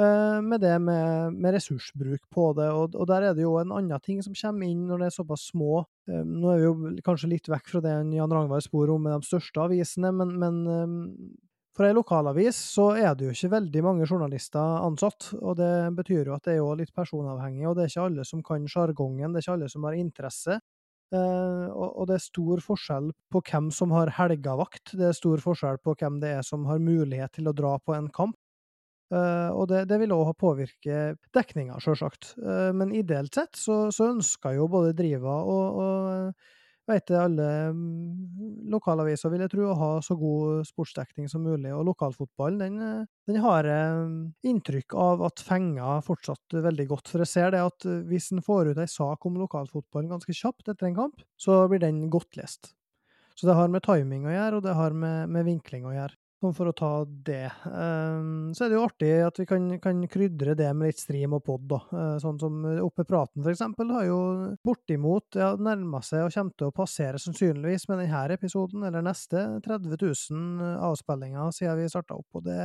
Med det med, med, ressursbruk på det, og, og, der er det jo en annen ting som kommer inn når det er såpass små. Nå er vi jo kanskje litt vekk fra det Jan Ragnvald spor om med de største avisene, men, men for ei lokalavis så er det jo ikke veldig mange journalister ansatt, og det betyr jo at det er jo litt personavhengig, og det er ikke alle som kan sjargongen, det er ikke alle som har interesse. Eh, og, det er stor forskjell på hvem som har helgavakt, det er stor forskjell på hvem det er som har mulighet til å dra på en kamp. Uh, og det, det vil òg påvirke dekninga, sjølsagt. Uh, men ideelt sett så, så, ønsker jo både Driva og, og vet alle mm, lokalaviser, vil jeg tro, å ha så god sportsdekning som mulig. Og lokalfotballen, den, eh, den har inntrykk av at fenger fortsatt veldig godt. For jeg ser det at eh, hvis en får ut ei sak om lokalfotballen ganske kjapt etter en kamp, så blir den godt lest. Så det har med timing å gjøre, og det har med, med vinkling å gjøre. Sånn for å ta det. Um, så er det jo artig at vi kan, kan krydre det med litt stream og pod, da. Uh, sånn som Oppe praten, for eksempel, har jo bortimot ja, nærma seg og kommer til å passere sannsynligvis med denne episoden, eller neste, 30 000 avspillinger siden vi starta opp. Og det,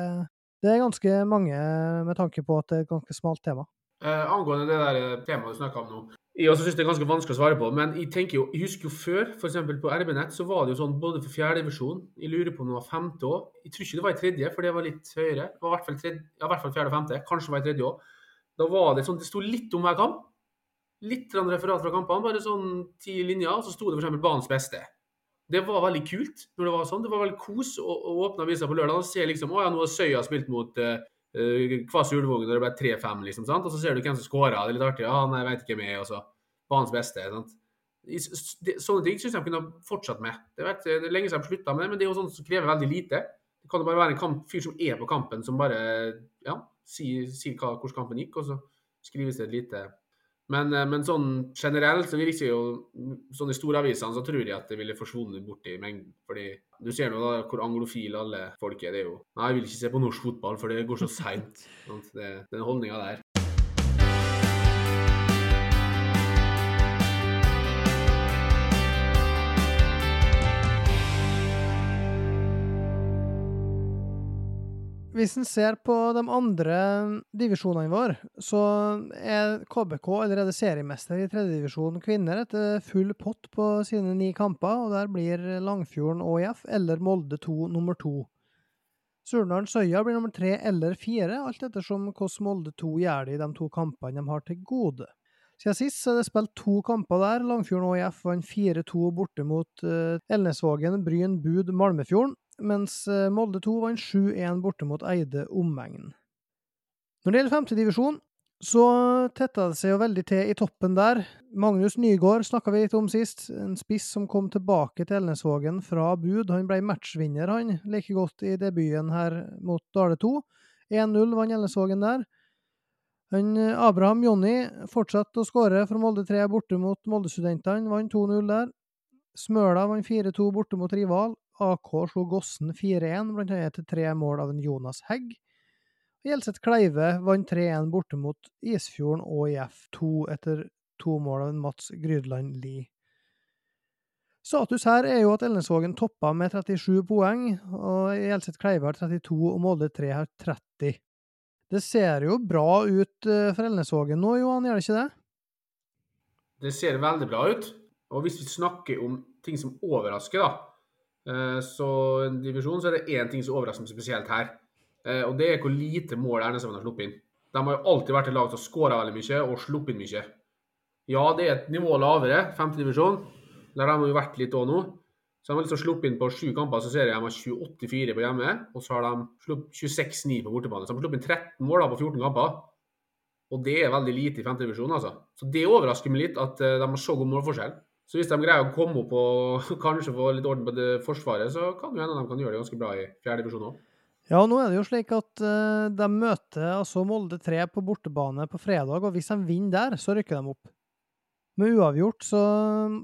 det, er ganske mange med tanke på at det er et ganske smalt tema. Uh, angående det der temaet du snakka om nå, jeg også synes det er ganske vanskelig å svare på, men jeg tenker jo, jeg husker jo før, f.eks. på RB-nett, så var det jo sånn både for fjerdedivisjon Jeg lurer på om det var femte òg. Jeg tror ikke det var i tredje, for det var litt høyere. Det var i hvert fall, tredje, ja, i hvert fall fjerde og femte. Kanskje det var i tredje òg. Da var det sånn, det sto litt om hver kamp. Litt referat fra kampene, bare sånn ti linjer. Og så sto det f.eks. banens beste. Det var veldig kult når det var sånn. Det var veldig kos å, å åpne avisa på lørdag og se liksom Å ja, nå har Søya spilt mot uh, uh, Kvass Ulvågen når det ble 3-5, liksom. sant? Og så ser du hvem som skåra. Det er litt artig. Ja, han jeg veit ikke hvem er. Og så banens beste. Sant? Sånne ting syns jeg kunne fortsatt med. Det er, lenge siden de slutta med det, men det er jo sånt som krever veldig lite. Det kan jo bare være en kamp, fyr som er på kampen, som bare ja, sier, sier hvordan kampen gikk, og så skrives det et lite men, eh, men, sånn generelt så virker jo sånn i storavisene så tror jeg at det ville forsvunnet bort i mengden. Fordi du ser nå da hvor anglofile alle folk er. Det er jo Nei, jeg vil ikke se på norsk fotball, for det går så seint. Den holdninga der. Hvis en ser på de andre divisjonene våre, så er KBK allerede seriemester i tredjedivisjon kvinner etter full pott på sine ni kamper, og der blir Langfjorden ÅIF eller Molde 2 nummer to. Surnadal Søya blir nummer tre eller fire, alt ettersom hvordan Molde 2 gjør det i de to kampene de har til gode. Siden sist er det spilt to kamper der. Langfjorden ÅIF vant 4-2 borte mot uh, Elnesvågen, Bryn, Bud, Malmefjorden mens eh, Molde 2 vant 7-1 borte mot Eide omegn. Når det gjelder femtedivisjon, så tetta det seg jo veldig til i toppen der. Magnus Nygaard snakka vi litt om sist, en spiss som kom tilbake til Elnesvågen fra bud. Han ble matchvinner, han, like godt i debuten her mot Dale 2. 1-0 vant Elnesvågen der. Han, eh, Abraham Jonny fortsatte å skåre for Molde 3 borte mot Molde-studentene, vant 2-0 der. Smøla vant 4-2 borte mot rival. AK slo Gossen 4-1, blant annet til tre mål av en Jonas Hegg. Gjelseth Kleive vant 3-1 borte mot Isfjorden og IF 2 etter to mål av en Mats Grydland Lie. Status her er jo at Elnesvågen toppa med 37 poeng, og Hjelset Kleive har 32 og Molde 3 har 30. Det ser jo bra ut eh, for Elnesvågen nå, Johan, gjør det ikke det? Det ser veldig bra ut. Og hvis vi snakker om ting som overrasker, da, så en divisjon, så er det én ting som overrasker meg spesielt her. Eh, og det er hvor lite mål Ernesvågen har sluppet inn. De har jo alltid vært et lag som har skåra veldig mye og sluppet inn mye. Ja, det er et nivå lavere, femtedivisjon. Der har de jo vært litt òg nå. Så de har liksom sluppet inn på sju kamper, så ser jeg de har 28-4 på hjemme. Og så har de sluppet 26-9 på bortebane. Så de har sluppet inn 13 mål på 14 kamper. Og det er veldig lite i femtedivisjon, altså. Så det overrasker meg litt at eh, de har så god målforskjell. Så hvis de greier å komme opp og kanskje få litt orden på det forsvaret, så kan det hende de kan gjøre det ganske bra i fjerde divisjon òg. Ja, nå er det jo slik at uh, de møter altså Molde 3 på bortebane på fredag, og hvis de vinner der, så rykker de opp. Med uavgjort så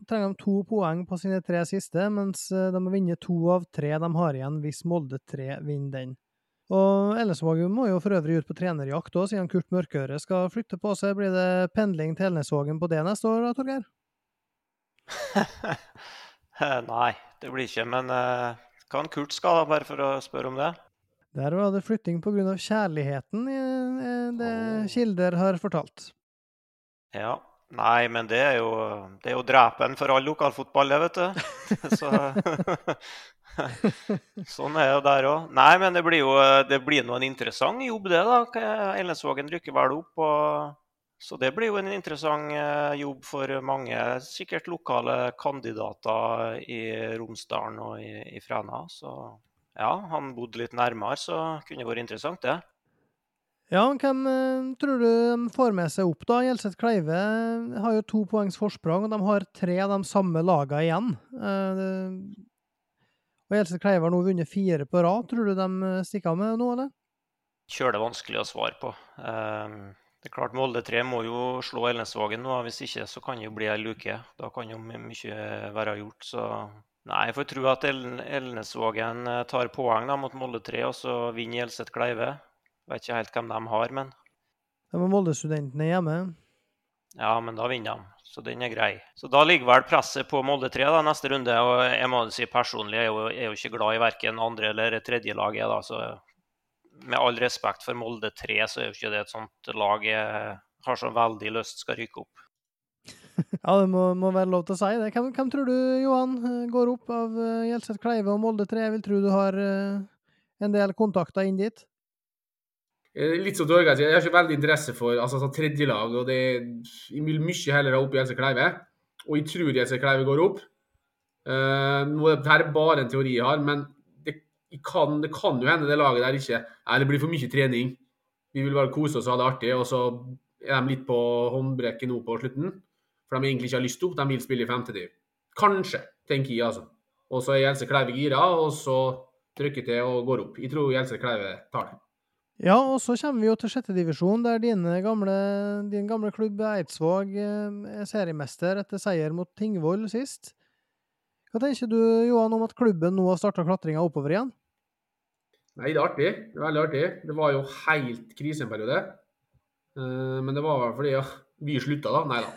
trenger de to poeng på sine tre siste, mens eh, de må vinne to av tre de har igjen hvis Molde 3 vinner den. Og Elnesvåg må jo for øvrig ut på trenerjakt òg, siden Kurt Mørkøre skal flytte på seg. Blir det pendling til Elnesvågen på det neste år da, Torgeir? Nei, det blir ikke. Men uh, hva Kurt skal, da, bare for å spørre om det? Der var det flytting pga. kjærligheten, i det kilder har fortalt. Ja, Nei, men det er jo, det er jo drepen for all lokalfotball, det, vet du. Så, sånn er det der òg. Nei, men det blir jo det blir en interessant jobb, det. da. Ellensvågen rykker vel opp. Og, så det blir jo en interessant eh, jobb for mange sikkert lokale kandidater i Romsdalen og i, i Fræna. Så ja, han bodde litt nærmere, så kunne det vært interessant, det. Ja, hvem uh, tror du de får med seg opp, da? Gjelseth Kleive har jo to poengs forsprang, og de har tre av de samme lagene igjen. Og Gjelseth Kleive har nå vunnet fire på rad. Tror du de eh, stikker av med noe, eller? Kjølig det vanskelig å svare på. Uh, det er klart Molde 3 må jo slå Elnesvågen nå, hvis ikke så kan det jo bli ei luke. Da kan jo mye være gjort. Så nei, jeg får tro at Elnesvågen tar poeng da, mot Molde 3, og så vinner Gjelseth Kleive. Vet ikke helt hvem de har, men De har Molde-studentene hjemme? Ja, men da vinner de. Så den er grei. Så da ligger vel presset på Molde 3 da, neste runde. Og jeg må si personlig jeg er jo, er jo ikke glad i verken andre eller tredje laget. da, så med all respekt for Molde 3, så er jo ikke det et sånt lag jeg har så veldig lyst skal rykke opp. ja, det må, må, være lov til å si det. Hvem, hvem tror du, Johan, går opp av Gjelseth Kleive og Molde 3? Jeg vil tro du har uh, en del kontakter inn dit? Eh, litt som Torgeir sier, jeg har ikke veldig interesse for altså, altså tredjelag. og det Jeg vil mye heller ha opp Gjelse Kleive. Og jeg tror Gjelse Kleive går opp. Uh, nå, dette er bare en teori jeg har, men kan, det kan, jo hende det laget der ikke Eller blir for mye trening. Vi vil bare kose oss og ha det artig, og så er de litt på håndbrekket nå på slutten. For de egentlig ikke har lyst opp, de vil spille i femtediv. Kanskje, tenker jeg, altså. Og så er Jelse Kleive gira, og så trykker til og går opp. Jeg tror Jelse Kleive tar det. Ja, og så kommer vi jo til sjettedivisjon, der gamle, din gamle klubb Eidsvåg eh, er seriemester etter seier mot Tingvoll sist. Hva tenker du Johan, om at klubben nå har starta klatringa oppover igjen? Nei, det er artig. Det er veldig artig. Det var jo helt krise en periode. Eh, men det var vel fordi ja, vi slutta, da. Nei da.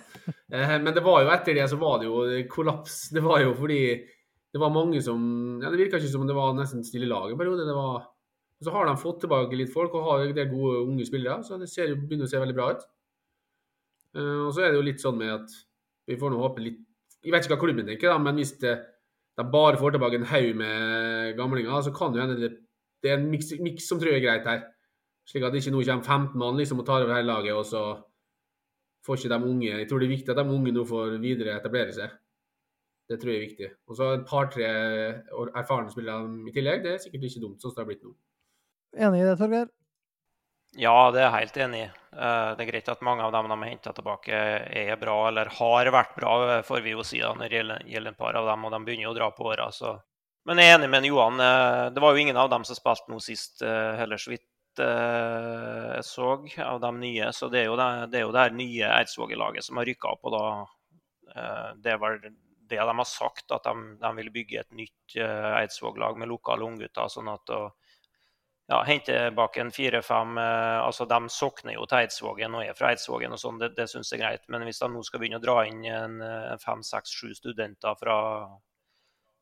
Eh, men det var jo etter det så var det jo kollaps. Det var jo fordi det var mange som ja, Det virka ikke som det var nesten stille lag en periode. Det var så har de fått tilbake litt folk og har det gode unge spillere, så det ser, begynner å se veldig bra ut. Uh, og så er det jo litt sånn med at vi får nå håpe litt Jeg vet ikke hva klubben tenker, da, men hvis det, de bare får tilbake en haug med gamlinger, så kan det hende det, det er en miks som tror jeg er greit her. Slik at det ikke nå kommer 15 mann liksom, og tar over hele laget, og så får ikke de unge Jeg tror det er viktig at de unge nå får videre etablere seg. Det tror jeg er viktig. Og så et par-tre erfarne spillere i tillegg, det er sikkert ikke dumt, sånn som det har blitt nå. Enig i det, Torgeir? Ja, det er jeg helt enig i. Eh, det er greit at mange av dem de har henta tilbake, er bra, eller har vært bra, får vi jo si da, når det gjelder et par av dem, og de begynner jo å dra på åra. Men jeg er enig med Johan. Eh, det var jo ingen av dem som spilte nå sist eh, heller, så vidt jeg så, av de nye. Så det er jo det, det, er jo det her nye Eidsvåg-laget som har rykka opp. og da Det er vel det de har sagt, at de, de vil bygge et nytt Eidsvåg-lag med lokale unggutter. sånn at ja, hente bak en fire-fem eh, altså De sokner jo til Eidsvågen og er fra Eidsvågen, og sånn, det, det syns jeg er greit. Men hvis de nå skal begynne å dra inn en, en fem, seks, sju studenter fra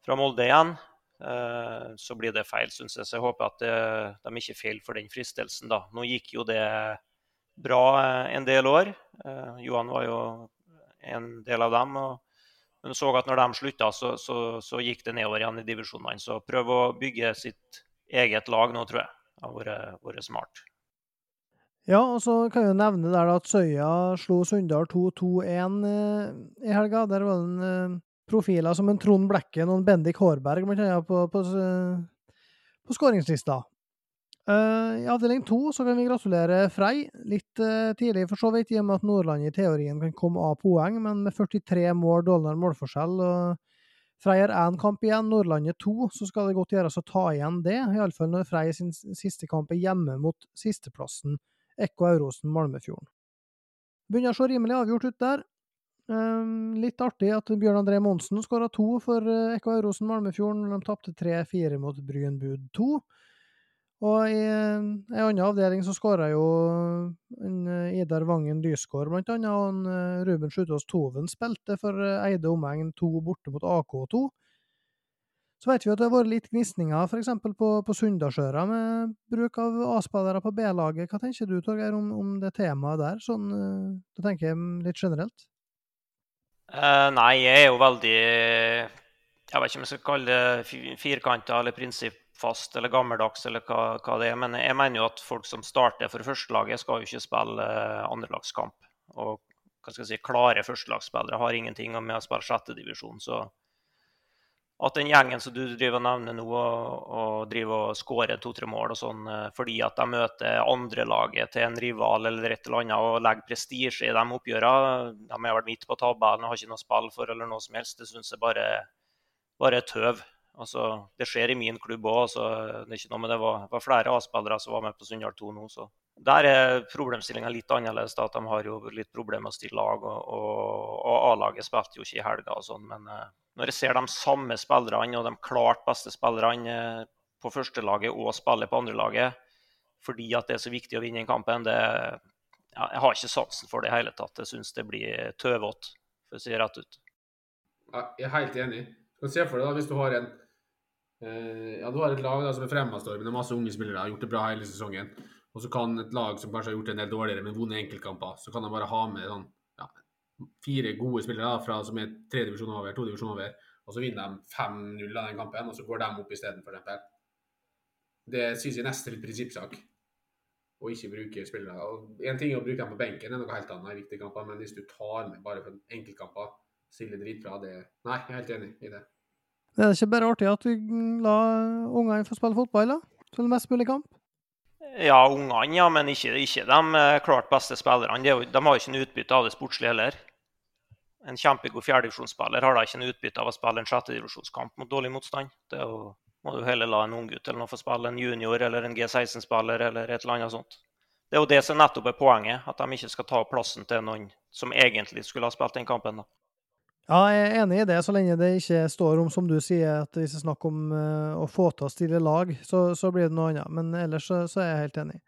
fra Molde igjen. Eh, så blir det feil, syns jeg. Så jeg håper at det, de ikke faller for den fristelsen. da. Nå gikk jo det bra eh, en del år. Eh, Johan var jo en del av dem. og men så at når de slutta, så, så, så, gikk det nedover igjen i divisjonene. Så prøv å bygge sitt eget lag nå, tror jeg. Det har vært smart. Ja, og så kan jeg nevne der at Søya slo Sunndal 2-2-1 eh, i helga. Der var det en profiler som en Trond Blekken og en Bendik Hårberg blant annet på, på, på skåringslista. Uh, I avdeling to kan vi gratulere Frei. Litt uh, tidlig for så vidt, i og med at Nordland i teorien kan komme av poeng, men med 43 mål dårligere målforskjell og Frei har én kamp igjen, Nordlandet to, så skal det godt gjøres å ta igjen det. Iallfall når Frei sin siste kamp er hjemme mot sisteplassen, Ekko Eurosen Malmefjorden. Begynner å se rimelig avgjort ut der. Um, litt artig at Bjørn André Monsen skåra to for uh, Ekko Aurosen Malmefjorden. De tapte 3-4 mot Bryn Bud 2. Og i en annen avdeling så skåra jo en eh, Idar Vangen Lysgård, blant annet, og en eh, Ruben Sjutås Toven spilte for eh, Eide omegn 2 borte mot AK2. Så vet vi at det har vært litt gnisninger f.eks. på, på Sunndalsøra med bruk av A-spillere på B-laget. Hva tenker du, Torgeir, om, om, det temaet der, sånn, da tenker jeg litt generelt? Uh, nei, jeg er jo veldig Jeg vet ikke om jeg skal kalle det firkanta eller prinsippfast eller gammeldags, eller hva, hva, det er. Men jeg mener jo at folk som starter for førstelaget, skal jo ikke spille uh, andrelagskamp. Og hva skal jeg si, klare førstelagsspillere har ingenting med å spille sjettedivisjon. Så at den gjengen som du driver og nevner nå, og, og driver og skårer to-tre mål og sånn uh, fordi at de møter andrelaget til en rival eller et eller annet og legger prestisje i de oppgjørene, de har vært midt på tabellen og har ikke noe spill for eller noe som helst, det syns jeg bare, bare er tøv. Altså, det skjer i min klubb òg. Altså, det er ikke noe med det var, flere A-spillere som var med på Sunndal 2 nå. Så. Der er problemstillinga litt annerledes. Da, at De har jo litt problemer med å stille lag. Og, og, og A-laget spilte jo ikke i helga og sånn. Men uh, når jeg ser de samme spillerne og de klart beste spillerne uh, på førstelaget og spiller på andrelaget fordi at det er så viktig å vinne den kampen, det, ja, jeg har ikke sansen for det i hele tatt. Jeg syns det blir tøvete, for å si det rett ut. Jeg er helt enig. Du kan se for deg da, hvis du har en Eh, ja, Du har et lag da, som er fremadstormende, masse unge spillere, har gjort det bra hele sesongen. Og så kan et lag som kanskje har gjort det en del dårligere, men vunnet enkeltkamper, så kan de bare ha med sånn, fire gode spillere da, fra, som er tre divisjon over, to divisjoner over, og så vinner de 5-0 av den kampen, og så går de opp isteden, f.eks. Det synes jeg nesten er litt prinsippsak. Å ikke bruke spillere. Og en ting er å bruke dem på benken, det er noe helt annet i viktige kamper, men hvis du tar med bare for enkeltkamper, stiller dritbra, det Nei, jeg er helt enig i det. Det er ikke bare artig at vi la ungene få spille fotball, da? Til mest mulig kamp? Ja, ungene, ja, men ikke, ikke de eh, klart beste spillerne. De, de har ikke noe utbytte av det sportslige heller. En kjempegod fjerdedivisjonsspiller har da ikke noe utbytte av å spille en sjettedivisjonskamp mot dårlig motstand. Det jo, må du heller la en unggutt eller noe få spille en junior eller en G16-spiller eller et eller annet sånt. Det er jo det som nettopp er poenget, at de ikke skal ta plassen til noen som egentlig skulle ha spilt den kampen. da. Ja, jeg er enig i det, så lenge det ikke står om, som du sier, at hvis det er snakk om uh, å få til å stille lag, så, så, blir det noe annet. Men ellers så, så er jeg helt enig.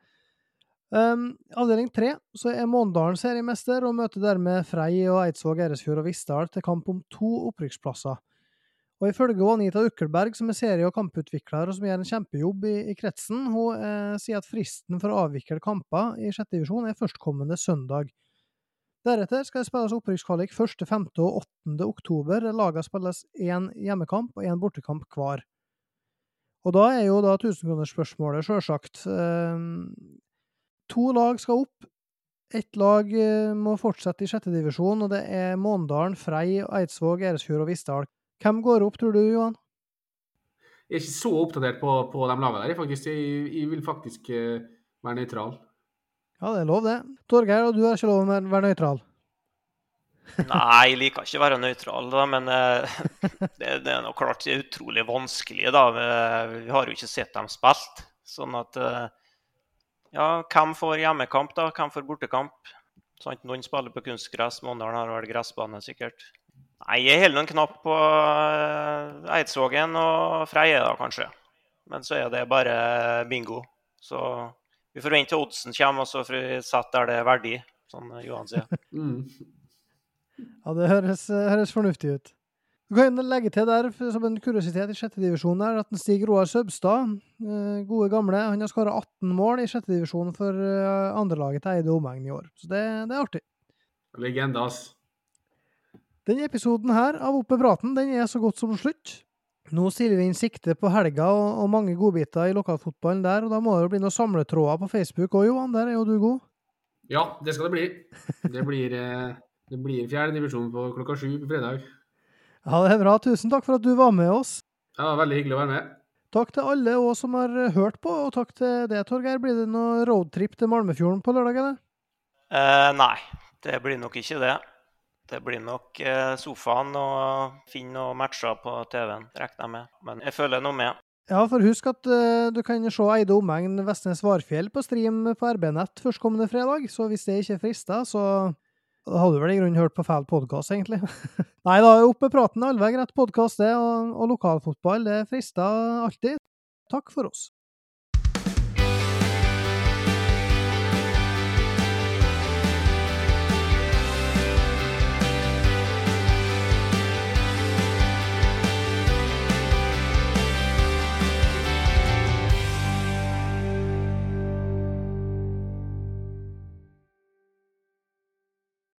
Um, avdeling tre er Måndalen seriemester og møter dermed Frei og Eidsvåg, Eresfjord og Vissdal til kamp om to opprykksplasser. Og Ifølge Anita Ukkelberg, som er serie- og kamputvikler og som gjør en kjempejobb i, i kretsen, hun eh, sier at fristen for å avvikle kamper i sjette divisjon er førstkommende søndag. Deretter skal det spilles opprykkskvalik 1., 5. og 8. oktober. Lagene spilles én hjemmekamp og én bortekamp hver. Og da er jo da tusenkronersspørsmålet sjølsagt. Eh, to lag skal opp. Ett lag eh, må fortsette i sjette divisjon, og det er Måndalen, Frei, Eidsvåg, Eresfjord og Vissdal. Hvem går opp, tror du, Johan? Jeg er ikke så oppdatert på, på de lagene der. Faktisk, jeg, jeg vil faktisk uh, være nøytral. Ja, det er lov, det. Torgeir, og du har ikke lov å være nøytral? Nei, jeg liker ikke å være nøytral, da, men uh, det, det, er nok klart det er utrolig vanskelig. da. Vi har jo ikke sett dem spilt. Sånn at uh, Ja, hvem får hjemmekamp, da? Hvem får bortekamp? Sånn, noen spiller på kunstgress, Måndalen har vel gressbane, sikkert. Nei, jeg holder en knapp på uh, Eidsvågen og Freie, da, kanskje. Men så er det bare bingo. Så vi forventer oddsen kommer, og så får vi sette der det er verdig, som Johan sier. Mm. Ja, det høres, høres, fornuftig ut. Du kan legge til der, som en kuriositet i sjette divisjon der, at Stig Roar Søbstad, eh, gode gamle, han har skåra 18 mål i sjette divisjon for eh, andrelaget til Eide omegn i år. Så det, det, er artig. Legende, ass. Denne episoden her av Oppe praten den er så godt som slutt. Nå stiller vi inn sikte på helga og, og mange godbiter i lokalfotballen der, og da må det jo bli noen samletråder på Facebook òg, Johan. Der er jo du god. Ja, det skal det bli. Det blir, eh, det blir fjerde divisjon på klokka sju på fredag. Ja, det er bra. Tusen takk for at du var med oss. Ja, veldig hyggelig å være med. Takk til alle òg som har hørt på, og takk til det, Torgeir. Blir det noe roadtrip til Malmefjorden på lørdag, eller? Eh, nei, det blir nok ikke det. Det blir nok eh, sofaen og finne noen matcher på TV-en, regner jeg med. Men jeg følger noe med. Ja, for husk at uh, du kan se Eide omegn Vestnes Varfjell på stream på RB-nett førstkommende fredag, så hvis det ikke frister, så da hadde du vel i grunnen hørt på feil podkast, egentlig. Nei da, oppe praten er allveg rett podkast, det, og, og lokalfotball det frister alltid. Takk for oss.